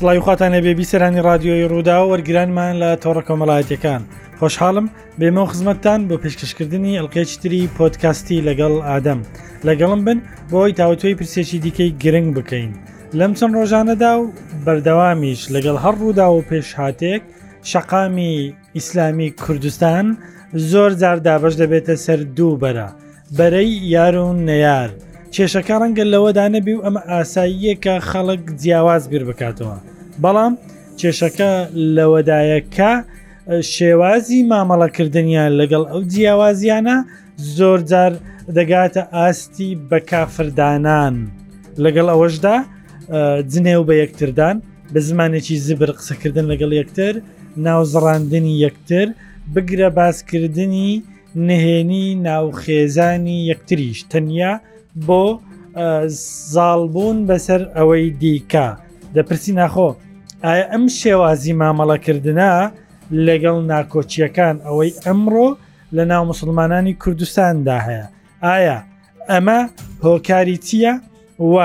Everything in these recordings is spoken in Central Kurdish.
سڵاوی خواتان لەبێ بیسەرانی رادیۆی ڕوودا و وەرگرانمان لە تۆڕە کۆمەڵایەتەکان خۆشحاڵم بێمە و خزمەتتان بۆ پێشکەشکردنی ئەلقێچتری پۆتکاستی لەگەڵ ئادەم لەگەڵم بن بۆی تاوتۆی پرسێکی دیکەی گرنگ بکەین لەم چەند ڕۆژانەدا و بەردەوامیش لەگەڵ هەر ڕوودا و پێشهاتێک شەقامی ئیسلامی کوردستان زۆر جار دابش دەبێتە سەر دوو بەرە بەرەی یار و نەیار کێشەکە ڕەنگە لەوەدا نەبی و ئەمە ئاساییەکە خەڵک جیاواز بیر بکاتەوە بەڵام کێشەکە لەوەدایە کە شێوازی مامەڵەکردنیان لەگەڵ ئەو جیاوازیانە زۆر جار دەگاتە ئاستی بە کافردانان لەگەڵ ئەوەشدا جنێو بە یەکتردان بە زمانێکی زبر قسەکردن لەگەڵ یەکتر ناو زڕاندنی یەکتر بگرە باسکردنی نهێنی ناوخێزانی یەکتریش تەنیا بۆ زاڵبوون بەسەر ئەوەی دیکە دەپرسی ناخۆ ئایا ئەم شێوازی مامەڵەکردە لەگەڵ ناکۆچیەکان ئەوەی ئەمڕۆ لە ناو مسلمانانی کوردستاندا هەیە ئایا ئەمە هۆکاری چییە و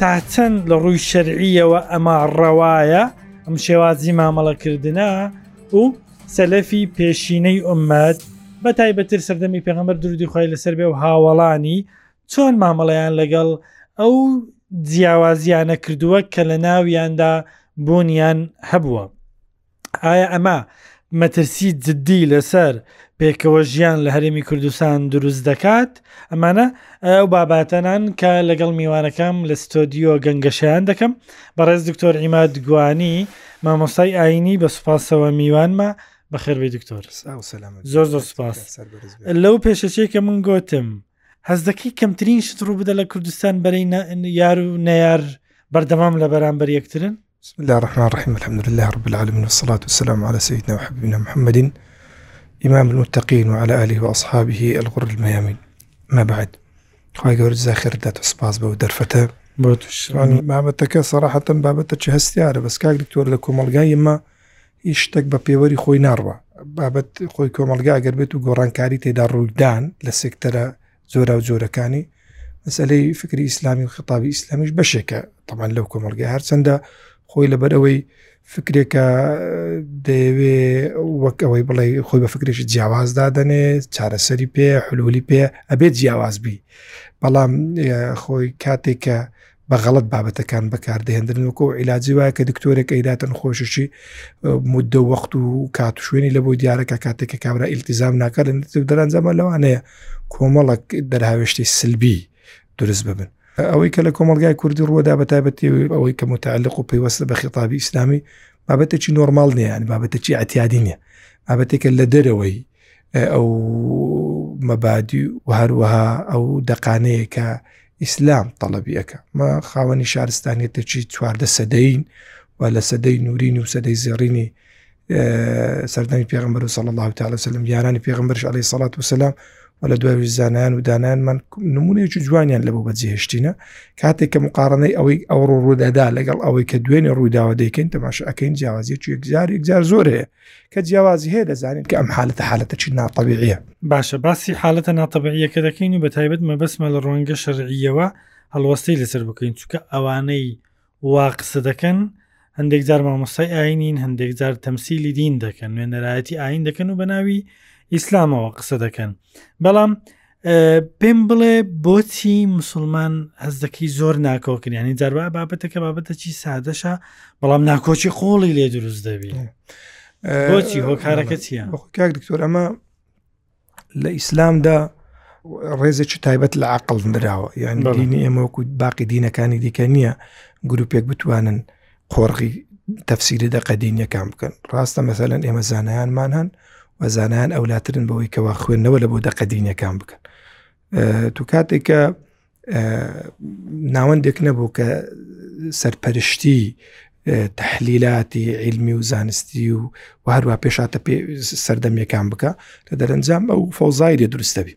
تا چەند لە ڕووی شەرعیەوە ئەمە ڕەوایە ئەم شێوازی مامەڵەکردە و سەلەفی پێشینەی ئومەت بە تایبەتر سەردەمی پێغەمبەر درودی خۆی لەسەر بێ و هاوڵانی چۆن مامەڵەیان لەگەڵ ئەو جیاوازیانە کردووە کە لە ناویاندا بوونیان هەبووە. ئایا ئەمە مەترسی جددی لەسەر پێکەوە ژیان لە هەرێمی کوردستان دروست دەکات ئەمانە ئەو باباتەنان کە لەگەڵ میوانەکەم لە ستۆدیۆ گەنگەشیان دەکەم بەڕێز دکتۆر ئیماد گوانی مامۆستای ئاینی بە سوپاسەوە میوانمە بەخێربی دکتۆر زۆر زۆر سپاس لەو پێشەچەی کە من گوتم هەز دەکەی کەمترین شت ڕوو بدە لە کوردستان بەرەی یار و نەیار بەردەمام لە بەرامبەر یەکترن بسم اللە الرحمن الرحیم الحمد للە رب العالمین والصلاة والسلام علی سیدنا وحبیبنا محمد امام المتقین وعلى آله واصحابه الغر المیامین ما بعد خی گەور زاخێر دات سپاس بە و دەرفەتە بابەتەکە سەراحەتەن بابەتە چ هەستیارە بەس کاک دکتۆر لە کۆمەلگای ئمە هیچ شتێک بە پێوەری خۆی ناڕوە بابەت خۆی کۆمەلگا گەر بێت و گۆڕانکاری تێدا ڕوویدان لە سێکتەرە جۆرا و جۆرەکانی مەسلەی فکری ئیسلامی و خطابی ئیسلامیش بەشێکە تەمان لەو کۆمەلگە هەرچەندە خۆی لەبەرەوەی فکرێکە دەیەوێ وەک ئەوەی بڵێ خۆی بە فکرێکی جیاواز دادەنێ چارەسەری پێ حلولی پێ ئەبێت جیاواز بی بەڵام خۆی کاتێکە بە غەڵت بابەتەکان بەکاردەهێندرن وکۆ عیلاجی وایە کە دکتۆرێک ئەیداتن خۆششی مدە وەخت و کات و شوێنی لە بۆ دیارەکە کاتێک کە کابرا ئیلتیزام ناکەن دەرەنجامە لەوانەیە کۆمەڵک دەرهاوێشتی سلبی دروست ببن. ئەوەی کە لە کۆمەلگای کوردی ڕووەدا بە تایبەتی ئەوەی کە متعلق و پەیوەستە بە خیتابی ئیسلامی بابەتێکی نۆرمال نییە بابەتێکی ئەتیادی نییە بابەتێکە لە دەرەوەی ئەو مەبادی و هەروەها ئەو دەقانەیە کە ئیسلام تەڵەبیەکە مە خاوەنی شارستانیتەچی چواردە سەدەین و لە سەدەی نورین و سەدەی زێڕینی سەردانی پێغمبەر و سەڵ الله تعالی سلم یارانی پێغمبەرش عليه سەڵات وسلام و لە دوای زانیان و دانیان من نمونەیەکی جوانیان لە بۆ بەجێهشتینە کاتێک کە مقارنەی ئەوەی ئەو ڕوودەدا لەگەڵ ئەوەی کە دوێنێ ڕووداوە دەکەین تەماش ئەەکەین جیاوازیە یەکجار یەکجار زۆرەیە کە جیاوازی هەیە دەزانین کە ئەم حالەتە حالەتە چی ناتەبیعە باشە باسی حالەتە ناتەبعیەکە دەکەین و بە تایبەت مەبەسمە لە ڕوانگە شەرعیەوە هەڵوەستەی لەسەر بکەین چکە ئەوانەی وا قسە دەکەن هەندێک جار مامۆستای ئاینین هەندێک جار تەمسیلی دین دەکەن نوێنەرایەتی ئاین دەکەن و بە ناوی ئیسلامەوە قسە دەکەن بەڵام پێم بڵێ بۆچی مسلمان هەزدەکەی زۆر ناکۆکریانی جاروا بابەتەکە بابەتە چی سادەشە بەڵام ناکۆچی قۆڵی لێ دروست دەبی بۆچی هۆکارەکە چیە کاک دکتۆر ئەمە لە ئیسلامدا ڕێزێکی تایبەت لە عقل نراوە یان دینی ئێمەوەکو باقی دینەکانی دیکە نییە گروپێک بتوانن. بله. قۆڕغی تەفسیری دەقە دینیەکان بکەن ڕاستە مەسەلەن ئێمە زانایانمان هەن و زانایان ئەولاترن بەوەی کەوا خوێندنەوە لە بۆ دەقە دینیەکان بکەن تو کاتێکە ناوەندێک نەبوو کە سەرپەرشتی تحلیلاتی علمی و زانستی و هەروە پێشاتە پێ سەردەمیەکان بکە لە دەرەنجام ئەو فەوزای لێ دروستەبی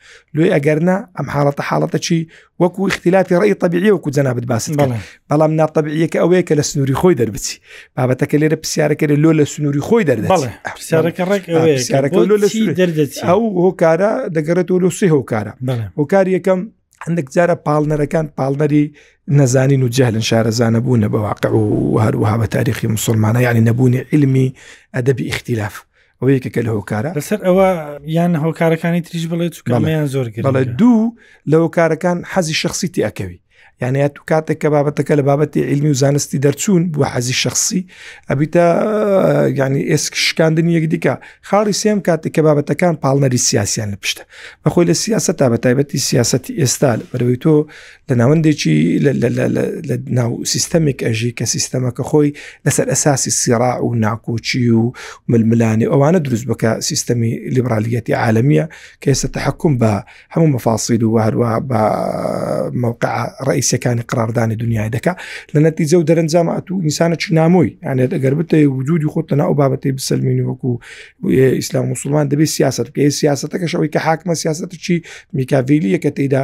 لۆی ئەگەرنا ئەم حاڵەتە حاڵەتەچی وەکو اختلاتی ڕێی طببیە وەکو جەنابەت باست بەڵام ناتەبیەکە ئەوەیە کە لە سنووری خۆی دەربچی بابەتەکە لێرە پرسیارەکە لۆ لە سنووری خۆی دەردەچ ئەو هۆکارە دەگەڕێتەوە لۆ سێ هۆکارە هۆکار یەکەم هەندێک جارە پاڵنەرەکان پاڵنەری نەزانین و جەهلن شارەزانە بوونە بەواقع و هەروەها بە تاریخی مسلمانە یعنی نەبوونی علمی ئەدەبی اختلاف ئەو یەکێکە لە هۆکارە لەسەر ئەوە یان هۆکارەکانی تریش بڵێ چکەڵیان زۆر بەڵێ دوو لە هۆکارەکان حەزی شخصی تیاکەوی یعنی یا تو کاتێک کە بابەتەکە لە بابەتی علمی و زانستی دەرچوون بۆ حەزی شخصی ئەبیتا ینی ئێسک شکاندنی یەک دیکە خاڵی سێم کاتێک کە بابەتەکان پاڵنەری سیاسیان لە پشتە بەخۆی لە سیاست تا بە تایبەتی سیاستی ئێستا بەرەوەی تۆ لە ناوەندێکی لە ناو سیستەمێک ئەژی کە سیستەمەکە خۆی لەسەر ئەساسی سیڕا و ناکۆچی و ململانی ئەوانە دروست بکە سیستەمی لیبرالیەتی عاالمیە کە ئێستا تحکم بە هەموو مەفاسیل و هەروە بە موقع ڕئیسەکانی قراردانی دنیای دەکە لە نەتیجە و دەرەنجام ئەتو نیسانە چ نامۆی یانێ ئەگەر بتە وجودی خۆت لەنا ئەو بابەتی بسەلمین وەکو ئیسلام مسلمان دەبێت سیاست کە سیاستەکەشەوەی کە حاکمە سیاستەکی میکاڤیلیە کە تێدا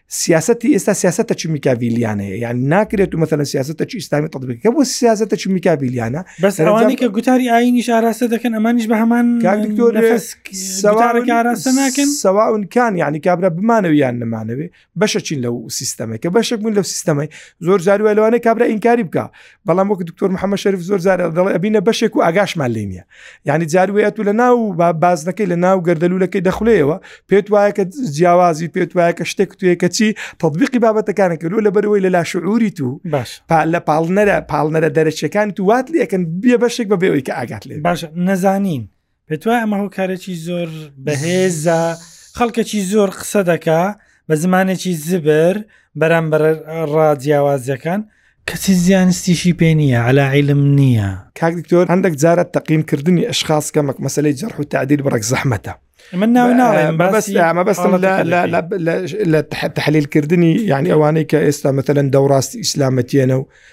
سیاستی ئێستا سیاستە چ میکاڤیلیانەیە یان ناکرێت و مەەن سیاستە چ ئیسلامی تطبیکە بۆ سیاستە چ میکاڤیلیانە بەس ئەوانی کە گوتاری ئاینیش ئاراستە دەکەن ئەمانیش بە هەمان دکتۆر ئاراستە ناکەن سەواونکان یعنی کابرا بمانەوە یان نمانەوێ بەشە چین لەو سیستەمە کە بەشێک بوون لەو سیستەمەی زۆر جاروای لەوانەیە کابرا ئینکاری بکە بەڵام وەک دکتۆر محەممە شەرف زۆر زارە دەڵێ ئەبینە بەشێک و ئاگاشمان لێ نیە یعنی جاروەیەت و لە ناو بازنەکەی لە ناو گەردەلوولەکەی دەخولەیەوە پێت وایە کە جیاوازی پێت وایە کە شتێک توێ کەچی تطببیقی بابەتەکانە کردو لە بەرەوەی لە لاشعوری تو باش لە پاڵنەرە پاڵنەرە دەرەچەکان تو وات لەکەن بێ بەشێک بە بێەوەی کە ئاگات لێ باش نەزانین پێتوای ئەمە هۆکارێکی زۆر بەهێزە خەڵکەکی زۆر قسە دەکا بە زمانێکی زبر بەرامبەر ڕاجیاوازەکان کەسی زیانستیشی پێ نییە علاعیلم نییە کاک دکتۆر هەندێک جارە تەقیمکردنی ئەشخاص کەمەک مەسلەی جەرح و تعدیل بڕێک زەحمەتە من ناو ناڵێم بەس ئەمە بەستم لە تحلیلکردنی یعنی ئەوانەی کە ئێستا مثلەن دەوڕاستی ئیسلامەتیەنە و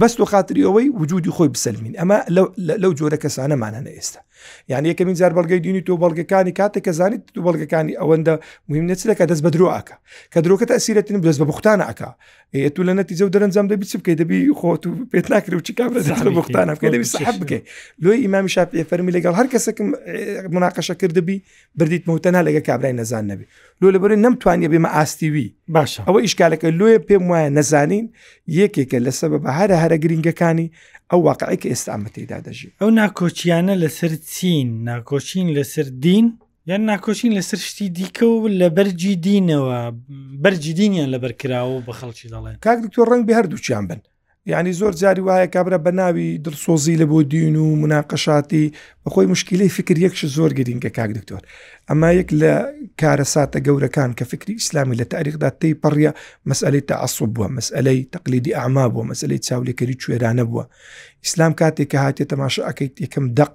بەست و خاتری ئەوەی وجودی خۆی بسەلمین ئەمە لەو جۆرە کەسانەمان هەنە ئێستا یان یەکەمین جار بەڵگەی دینی تۆ بەڵگەکانی کاتێک کە زانیت تو بەڵگەکانی ئەوەندە مهم نەچلەکە دەست بە درۆکە کە درۆکە تاسیرەتین بەس بە بختانە ئەک تو لە نەتیجە و دەرەنجام دەبی چ بکەیت دەبی خۆت و پێت ناکرێت و چی کام لە بختانە بکە دەبی سحب بکەیت لۆی ئیمامی شاپی فەرمی لەگەڵ هەر کەسەکەم مناقەشە کردبی بردیتمە و تەنها لەگە کابرای نەزان نەبێ لۆ لەبەرەوەی نەمتوانیە بێمە ئاستی وی باشە ئەوە ئیشکالەکە لۆیە پێم وایە نەزانین یەکێکە لە سەبە بە هەرە هەرە گرنگەکانی ئەو واقعی کە ئێستا ئەمە تێدا دەژی ئەو ناکۆچیانە لەسەر چین ناکۆچین لەسەر دین یان ناکۆچین لەسەر شتی دیکە و لە بەرجی دینەوە بەرجی دینیان لەبەر کراوە بە خەڵکی دەڵێن کاک دکتۆر ڕەنگ بە هەردووچیان بن یانی زۆر جاری وایە کابرا بە ناوی دڵسۆزی لە بۆ دین و مناقەشاتی بەخۆی مشکلی فکر یەکش زۆر گرینگە کاک دکتۆر ئەما یەک لە کارە ساتە گەورەکان کە فکری ئیسلامی لە تاریخدا تی پەڕە مەسئلەی تەعسب بووە مەسئلەی تەقلیدی ئەما بووە مەسلەی چاولێکەری کوێرانە بووە ئیسلام کاتێک کە هاتێ تەماشا ئەەکەیت یەکەم دەق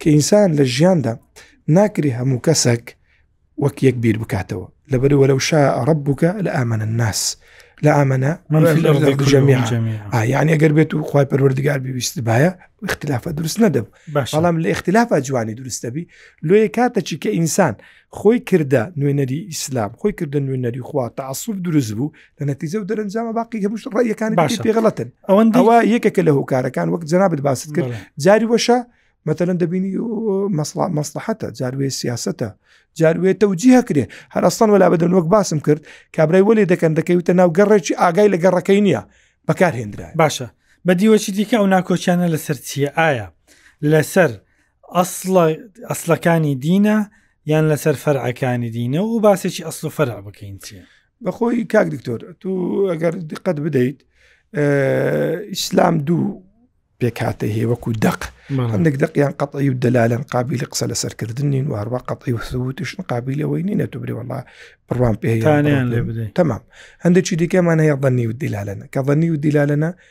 کە ئینسان لە ژیاندا ناکری هەموو کەسەک وەک یەک بیر بکاتەوە لەبەر وەرە و شا ڕب بووکە لە ئامانە ناس لە ئامانە یعنی ئەگەر بێت و خی پەروەردگار بویست باە اختلافە دروست نەدەب بەڵام لە اختلافە جوانی دروستەبی لۆیە کاتەچی کە ئینسان خۆی کردە نوێنەری ئیسلام خۆی کردە نوێنەری خوا تعسوب دروست بوو لە نەتیزە و دەرەنجامە باقی هەمووش ڕایەکانی باش پێغڵەتن ئەوەندەوە یەکێکە لە هۆکارەکان وەک جنابەت باست کرد جاری وەشە مەتەلەن دەبینی مەسڵات مەسلحەتە جاروێ سیاستە جاروێ تەوجیه کرێ هەرستان وەلا بەدەن وەک باسم کرد کابرای وەێ دەکەن دەکەوتە ناو گەڕێکی ئاگای لە گەڕەکەی نییە بەکارهێنرا باشە بە دیوەچی دیکە ئەو ناکۆچیانە لەسەر چییە ئایا لەسەر ئەسلەکانی دینە یان لەسەر فەرعەکانی دینە و باسێکی ئەسل و فەرع بکەین چیە بەخۆی کاک دکتۆر تو ئەگەر دقت بدەیت ئیسلام دوو پێکاتە هەیە وەکو دەق هەندێک دەقیان قەتعی و دەلالەن قابلی قسە لەسەرکردن نین واروە قەتعی و سووتشن قابلەوەی نینە تو برێ وڵا بڕوان پێیان تەمام هەندێکی دیکەمان هەیە بەنی و دیلالەنە کە بەنی و دیلالەنە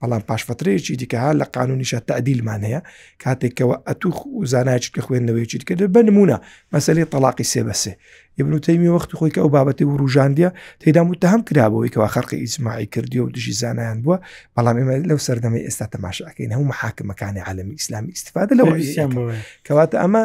بەڵام پاش فترەیەکی دیکە هەر لە قانونیشە تعدیلمان هەیە کاتێکەوە ئەتوخ و زانایچ کە خوێندنەوەیکی دیکە دەبە نمونە مەسلەی تەلاقی سێ بەسێ یبنوتەیمی وەختی خۆی کە ئەو بابەتی و ڕژاندە تێدا و تەهم کرابەوەی کەوا خەرقی ئیسماعی کردی و دژی زانایان بووە بەڵام ئێمە لەو سەردەمی ئێستا تەماشاکەین هەموو محاکمەکانی عالمی ئیسلامی استفادە لەوە کەواتە ئەمە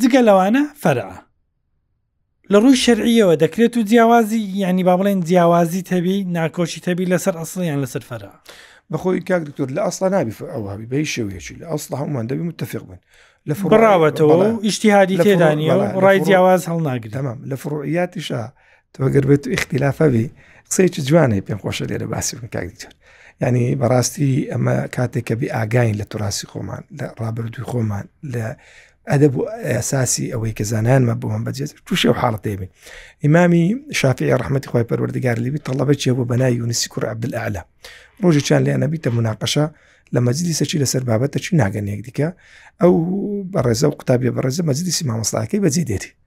جگە لەوانە فەرع لە ڕووی شەرعیەوە دەکرێت و جیاوازی ینی با بڵێن جیاوازی تەبی ناکۆشی تەبی لەسەر ئەسڵیان لەسەر فەرە بەخۆی کاک دکتۆر لە ئەسڵ نابی ئەوهاوی بەی شێوەیەکی لە ئەسڵ هەمومان دەبی متتەفق بن لە فڕاوەتەوە ئیشتیهادی تێدانە ڕای جیاواز هەڵناگرێت لە فڕۆیاتیشە تۆگەر بێت و ئختیلافە بی قسەیەکی جوانەی پێم خۆشە لێرە باسی بن کاک دیکتۆر ینی بەڕاستی ئەمە کاتێک کە بی ئاگاین لە توراسی خۆمان لە ڕابردووی خۆمان لە ئەدە بۆ ئەساسی ئەوەی کە زانانمە بۆمان بەجێت تووشی و حاڵەتێ بێ ئیمامی شافی ڕحمەتی خۆی پەروەردگار لیبی تەڵەبە چێ بۆ بەنای یونسی کوڕ عبدل ئەعلا ڕۆژی چیان لە نەبیتە مناقەشە لە مەجلی سەچی لەسەر بابەتە چی ناگەن یەک دیکە ئەو بەڕێزە و قوتابی بەڕێزە مەجلیسی مامۆستاکەی بەجێ دێتی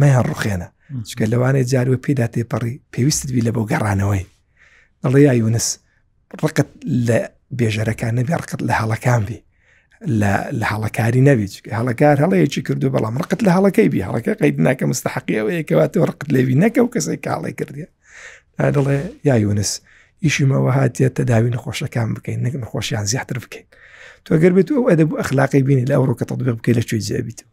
مەیان ڕوخێنە چکە لەوانەیە جاروە پێدا تێپەڕی پێویستت بی لە بۆ گەڕانەوەی دەڵێ یاونس ڕقت لە بێژەرەکان نەبێ ڕقت لە هەڵەکان بی لە هەڵەکاری نەبیت هەڵەکار هەڵەیەکی کردو بەڵام ڕقت لە هەڵەکەی بی هەڵەکە قەید ناکە مستحقیەوەیەکەواتەوە ڕقت لێوی نەکە و کەسی کاڵی کردێ دەڵێ یاونس ئیشیمەوە هااتە تەداوی نەخۆشەکان بکەین نەک نەخۆشیان زیاتر بکەین تۆگەر بێت ئەو ئەدەب ئەخلاقی بینی لە ئەوڕۆکە تەبێ بکەی لە کوێ جێبیتەوە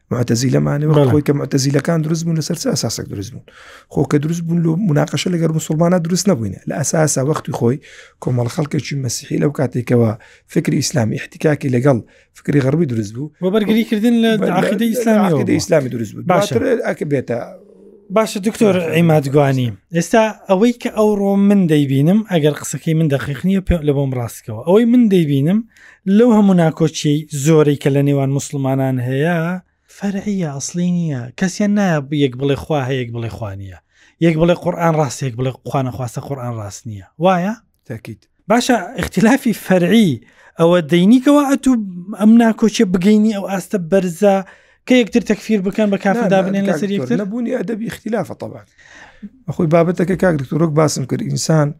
معتەزیلە مانێ وەک خۆی کە معتەزیلەکان دروست بوون لەسەر ئاساسێک دروست بوون خۆ کە دروست بوون لە مناقەشە لەگەر مسلمانە دروست نەبووینە لە ئاساسا وەختی خۆی کۆمەڵ خەڵکێکی مەسیحی لەو کاتێکەوە فکری ئیسلامی احتیکاکی لەگەڵ فکری غەربی دروست بوو بۆ بەرگریکردن لە عقیدە ئیسلامی ئیسلامی دروست بوو باشە ئەکە بێتە باشە دکتۆر عیمادگوانی ئێستا ئەوەی کە ئەوڕۆ من دەیبینم ئەگەر قسەکەی من دەخیخنیە پێ لە بۆم ڕاستکەوە ئەوەی من دەیبینم لەو هەموو ناکۆکیەی زۆرەی کە لە نێوان موسڵمانان هەیە فەرعیە ئەسڵی نییە کەسیان نایە یەک بڵێ خوا هەیە یەک بڵێ خوانیە یەک بڵێ قورآان ڕاست یەک بڵێ خوانەخواستە قورآان ڕاست نییە وایە تاکیت باشە اختلافی فەرعی ئەوە دەینیکەوە ئەتوو ئەم ناکۆچە بگەینی ئەو ئاستە بەرزە کە یەکتر تەکفیر بکەن بە کافدا بنێن لەسەر یەکتر نەبوونی ئەدەبی اختلافە طبعا خۆی بابەتەکە کاک دکتۆرۆک باسم کرد ئینسان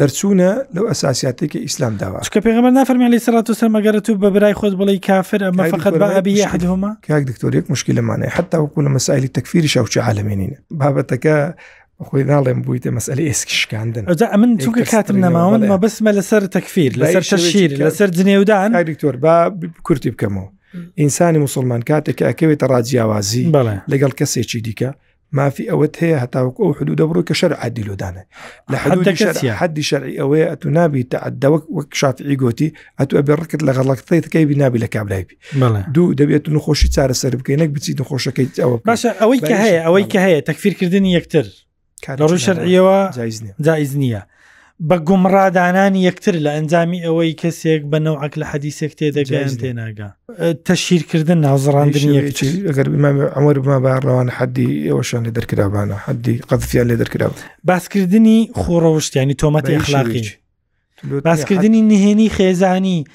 دەرچوونە لەو ئەساسیاتێکی ئیسلام داوا کە پێغمە نافەرمی علی سرات و سەرمەگەرت و بە برای خۆت بڵی کافر ئەمە فقط بە ئەبی حدهما کاک دکتۆرێک مشکلمانە حتا وەکو لە مەسایلی تەکفیری شەوچە عالمێنینە بابەتەکە خۆی ناڵێم بوویتە مەسلی ئێسکی شکاندن ئەجا ئەمن چونکە کاتم نەماون مە بسمە لەسەر تەکفیر لەسەر شیر لەسەر جنێودان دکتۆر با کورتی بکەمەوە ئینسانی مسلمان کاتێک ئەکەوێتە ڕاجیاوازی لەگەڵ کەسێکی دیکە مافی ئەوەت هەیە هەتاوک ئەو حدودە بڕۆ کە شەر عادی لۆدانە لە حدی شەرعی ئەوەیە ئەتو نابیت تەعدەوەک وەک شافعی گوتی ئەتو ئەبێ ڕکت لە غەڵەکتەی تکەی بینابی لە کابراوی دوو دەبێت نخۆشی چارەسەر بکەین نەک بچیت نخۆشەکەی ئەوە باشە ئەوەی کە هەیە ئەوەی کە هەیە تەکفیرکردنی یەکتر لە ڕووی شەرعیەوە جایز نییە بە گومڕا دانانی یەکتر لە ئەنجامی ئەوەی کەسێک بە نەوعک لە حەدیسێک تێدەگەیان تێناگا تەشیرکردن ناوزڕاندنی ئەگەر ئەمەر بما بە ڕەوان حەدی ئەوەشان لە دەرکرابانە حەدی قەزفیان لێ دەرکرا باسکردنی خۆڕەوشتیانی تۆمەتی ئەخلاقی باسکردنی نهێنی خێزانی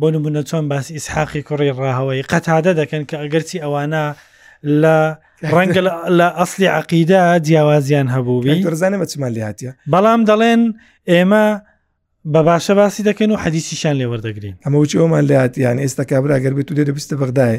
بۆ نمونە چۆن باسی ئیسحاقی کوڕی ڕاهەوەی قەتادە دەکەن کە ئەگەرچی ئەوانە لە ڕەنگە لە ئەسلی عقیدا جیاوازیان هەبوو بێزانە بەچمان لێ هااتە بەڵام دەڵێن ئێمە بە باشە باسی دەکەن و حەدیسیشان لێوەردەگرین ئەمە وچ ئەومان لاتیان ئێستا کابراگەر بێت و دێ دەبیستە بەغدای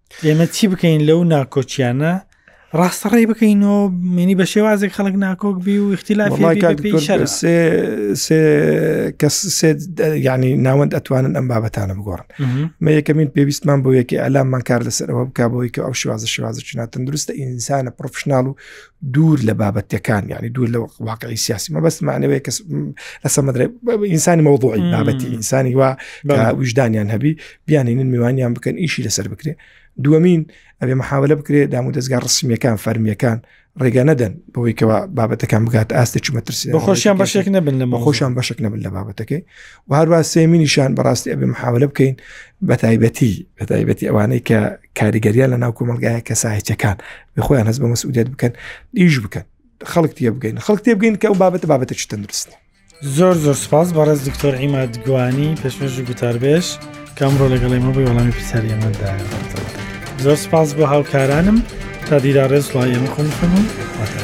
ئێمە چی بکەین لەو ناکۆچیانە ڕاستەڕێ بکەین و منی بە شێوازێک خەڵک ناکۆک بی و ینی ناوەند ئەتوانن ئەم بابەتانە بگۆڕن مە یەکەمین پێویستمان بۆ یەکی ئەلاممان کار لەسەرەوە بک بۆی کە ئەو شوازە شوازە چنا تەندروستە ئینسانە پرۆفشنناڵ و دوور لە بابەتەکان یعنی دوور لە واقعی سیاسی مە بەس مانەوەی کەس لە سەمەدر ئینسانی مەوضوعی بابەتی ئینسانی وا وژدانیان هەبی بیانێنن میوانیان بکەن ئیشی لەسەر بکرێ دووەمین ئەبێ محاولە بکرێ دام و دەستگا ڕسمیەکان فەرمیەکان ڕێگە نەدەن بەوەی کەەوە بابەتەکان بگات ئاستە چ مەترسی خۆشیان بەشێک نەبن لە خۆشیان بەشێک نەبن لە بابەتەکەی و هەروە سێمینیشان بەڕاستی ئەبێ محاولە بکەین بە تایبەتی بە تایبەتی ئەوانەی کە کاریگەریان لە ناو کۆمەلگایە کەسایەتەکان خۆیان هەز بە مەسئولیت بکەن دیش بکەن خەڵک تێ بگەین خەڵک تێ بگەین کە و بابەتە بابەتە چ تەندروست زۆر زۆر سپاس بەڕێز دکتۆر ئیماد گوانی پێشمێژ و گوتاربێش کامڕۆ لەگەڵی مە بۆی وەڵامی پرسیاری ئەمەدا زۆر سپاس بۆ هاوکارانم تا دیرا ڕێز وڵایەمە خۆنخم و واتە